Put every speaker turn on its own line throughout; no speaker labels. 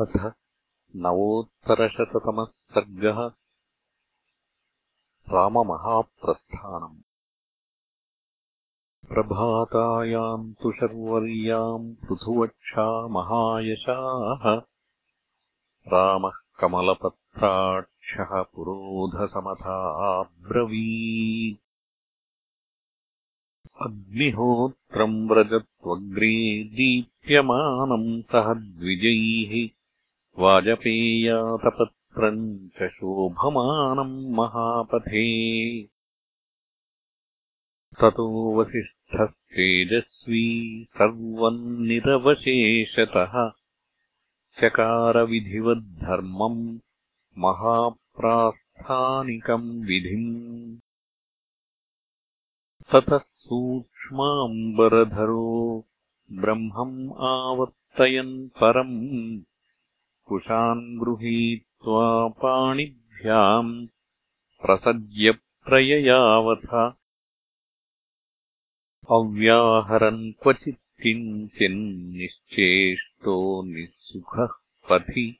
अथ नवोत्तरशततमः सर्गः राममहाप्रस्थानम्। प्रभातायाम् तु शर्वर्याम् पृथुवक्षा महायशाः। रामः कमलपत्राक्षः पुरोधसमथाब्रवी अग्निहोत्रम् व्रजत्वग्रे दीप्यमानम् सह द्विजैः वाजपेयातपत्रम् च शोभमानम् महापथे। ततो वसिष्ठस्तेजस्वी सर्वम् निरवशेषतः। चकारविधिवद्धर्मम् महाप्रास्थानिकम् विधिम्। ततः सूक्ष्माम्बरधरो ब्रह्मम् आवर्तयन् परम् कुशान् गृहीत्वा पाणिभ्याम् प्रसज्यप्रययावथ अव्याहरन् क्वचित् किञ्चिन्निश्चेष्टो निःसुखः पथि।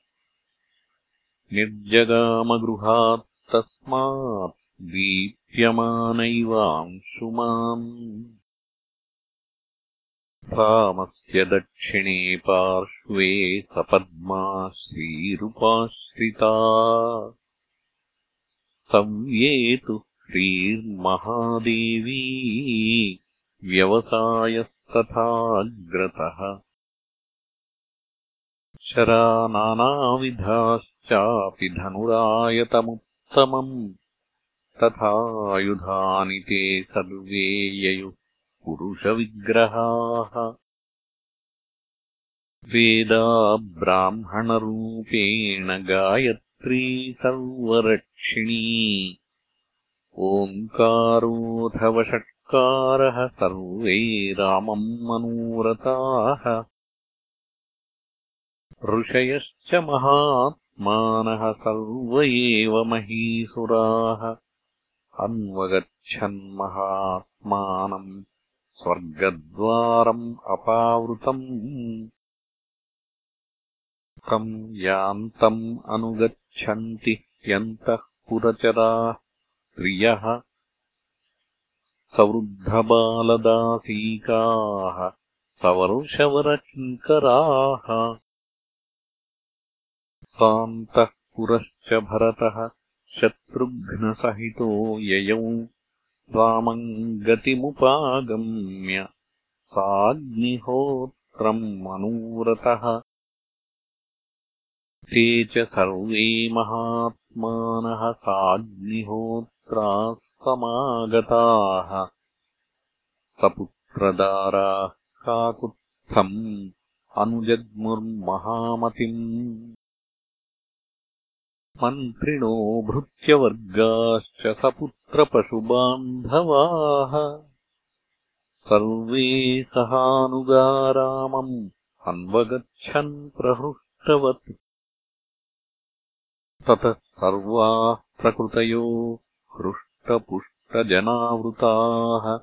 निर्जगामगृहात्तस्मात् दीप्यमानैवांशुमान् रामस्य दक्षिणे पार्श्वे सपद्मा श्रीरुपाश्रिता सव्येतु श्रीर्महादेवी व्यवसायस्तथाग्रतः। शरा नानाविधाश्चापि धनुरायतमुत्तमम् तथायुधानि ते सर्वे ययुः पुरुषविग्रहाः। वेदा ब्राह्मणरूपेण गायत्री सर्वरक्षिणी। ओङ्कारोऽथवषट्कारः सर्वे रामम् मनोरथाः। ऋषयश्च महात्मानः सर्व एव महीसुराः। अन्वगच्छन्महात्मानम् स्वर्गद्वारम् अपावृतम्। तम् यान्तम् अनुगच्छन्ति ह्यन्तः पुरचराः स्त्रियः। सवृद्धबालदासीकाः सवर्षवरकिङ्कराः। सान्तः पुरश्च भरतः शत्रुघ्नसहितो ययौ रामम् गतिमुपागम्य साग्निहोत्रम् मनूरतः। ते च सर्वे महात्मानः साग्निहोत्राः समागताः। सपुत्रदाराः काकुत्स्थम् अनुजग्मुर्महामतिम् मन्त्रिणो भृत्यवर्गाश्च सपुत्रपशुबान्धवाः। सर्वे सहानुगारामम् अन्वगच्छन् प्रहृष्टवत्। ततः सर्वाः प्रकृतयो हृष्टपुष्टजनावृताः।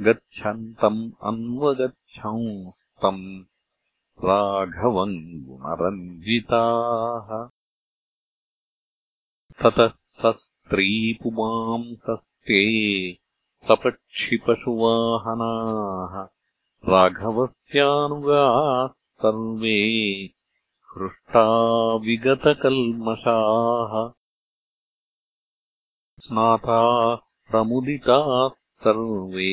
गच्छन्तम् अन्वगच्छंस्तम् राघवम् गुणरञ्जिताः ततः स स्त्रीपुमांसस्ते सपक्षिपशुवाहनाः राघवस्यानुगाः सर्वे हृष्टा विगतकल्मषाः स्नाताः प्रमुदिताः सर्वे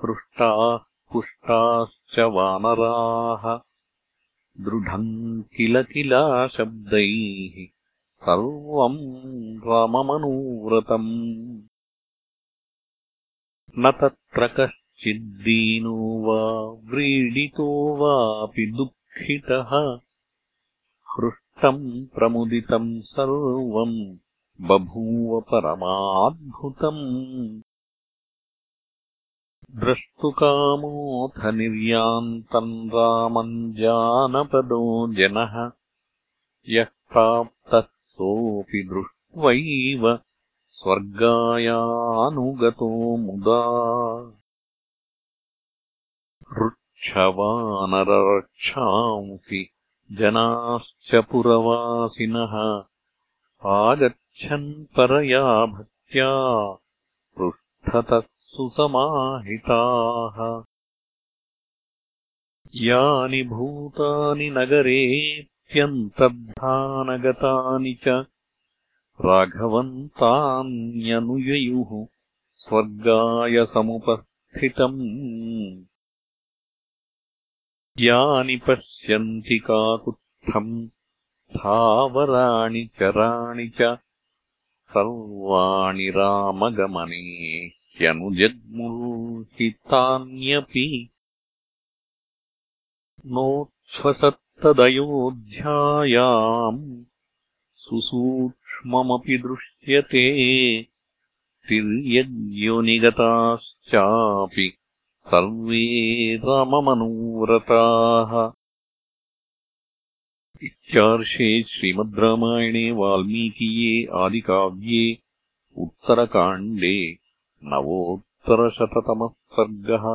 हृष्टाः पुष्टाश्च वानराः दृढम् किल किला शब्दैः सर्वम् राममनूव्रतम् न तत्र कश्चिद्दीनो वा व्रीडितो वापि दुःखितः। हृष्टम् प्रमुदितम् सर्वम् बभूव परमाद्भुतम्। द्रष्टुकामोऽथ निर्यान्तम् रामम् जानपदो जनः। यः प्राप्तः सोऽपि दृष्ट्वैव स्वर्गायानुगतो मुदा। ऋक्षवानररक्षांसि जनाश्च पुरवासिनः। आगच्छन् परया भक्त्या पृष्ठतः सुसमाहिताः यानि भूतानि नगरेऽत्यन्तर्धानगतानि च राघवन्तान्यनुययुः स्वर्गाय समुपस्थितम्। यानि पश्यन्ति काकुत्स्थम् स्थावराणि चराणि च सर्वाणि रामगमने ह्यनुजग्मुर्हितान्यपि नोच्छ्वसत्तदयोऽध्यायाम् सुसूक्ष्ममपि दृश्यते तिर्यग्योनिगताश्चापि सर्वे राममनूरताः इत्यार्षे श्रीमद् रामायणे वाल्मीकीये आदिकाव्ये उत्तरकाण्डे नवोत्तरशततमः सर्गः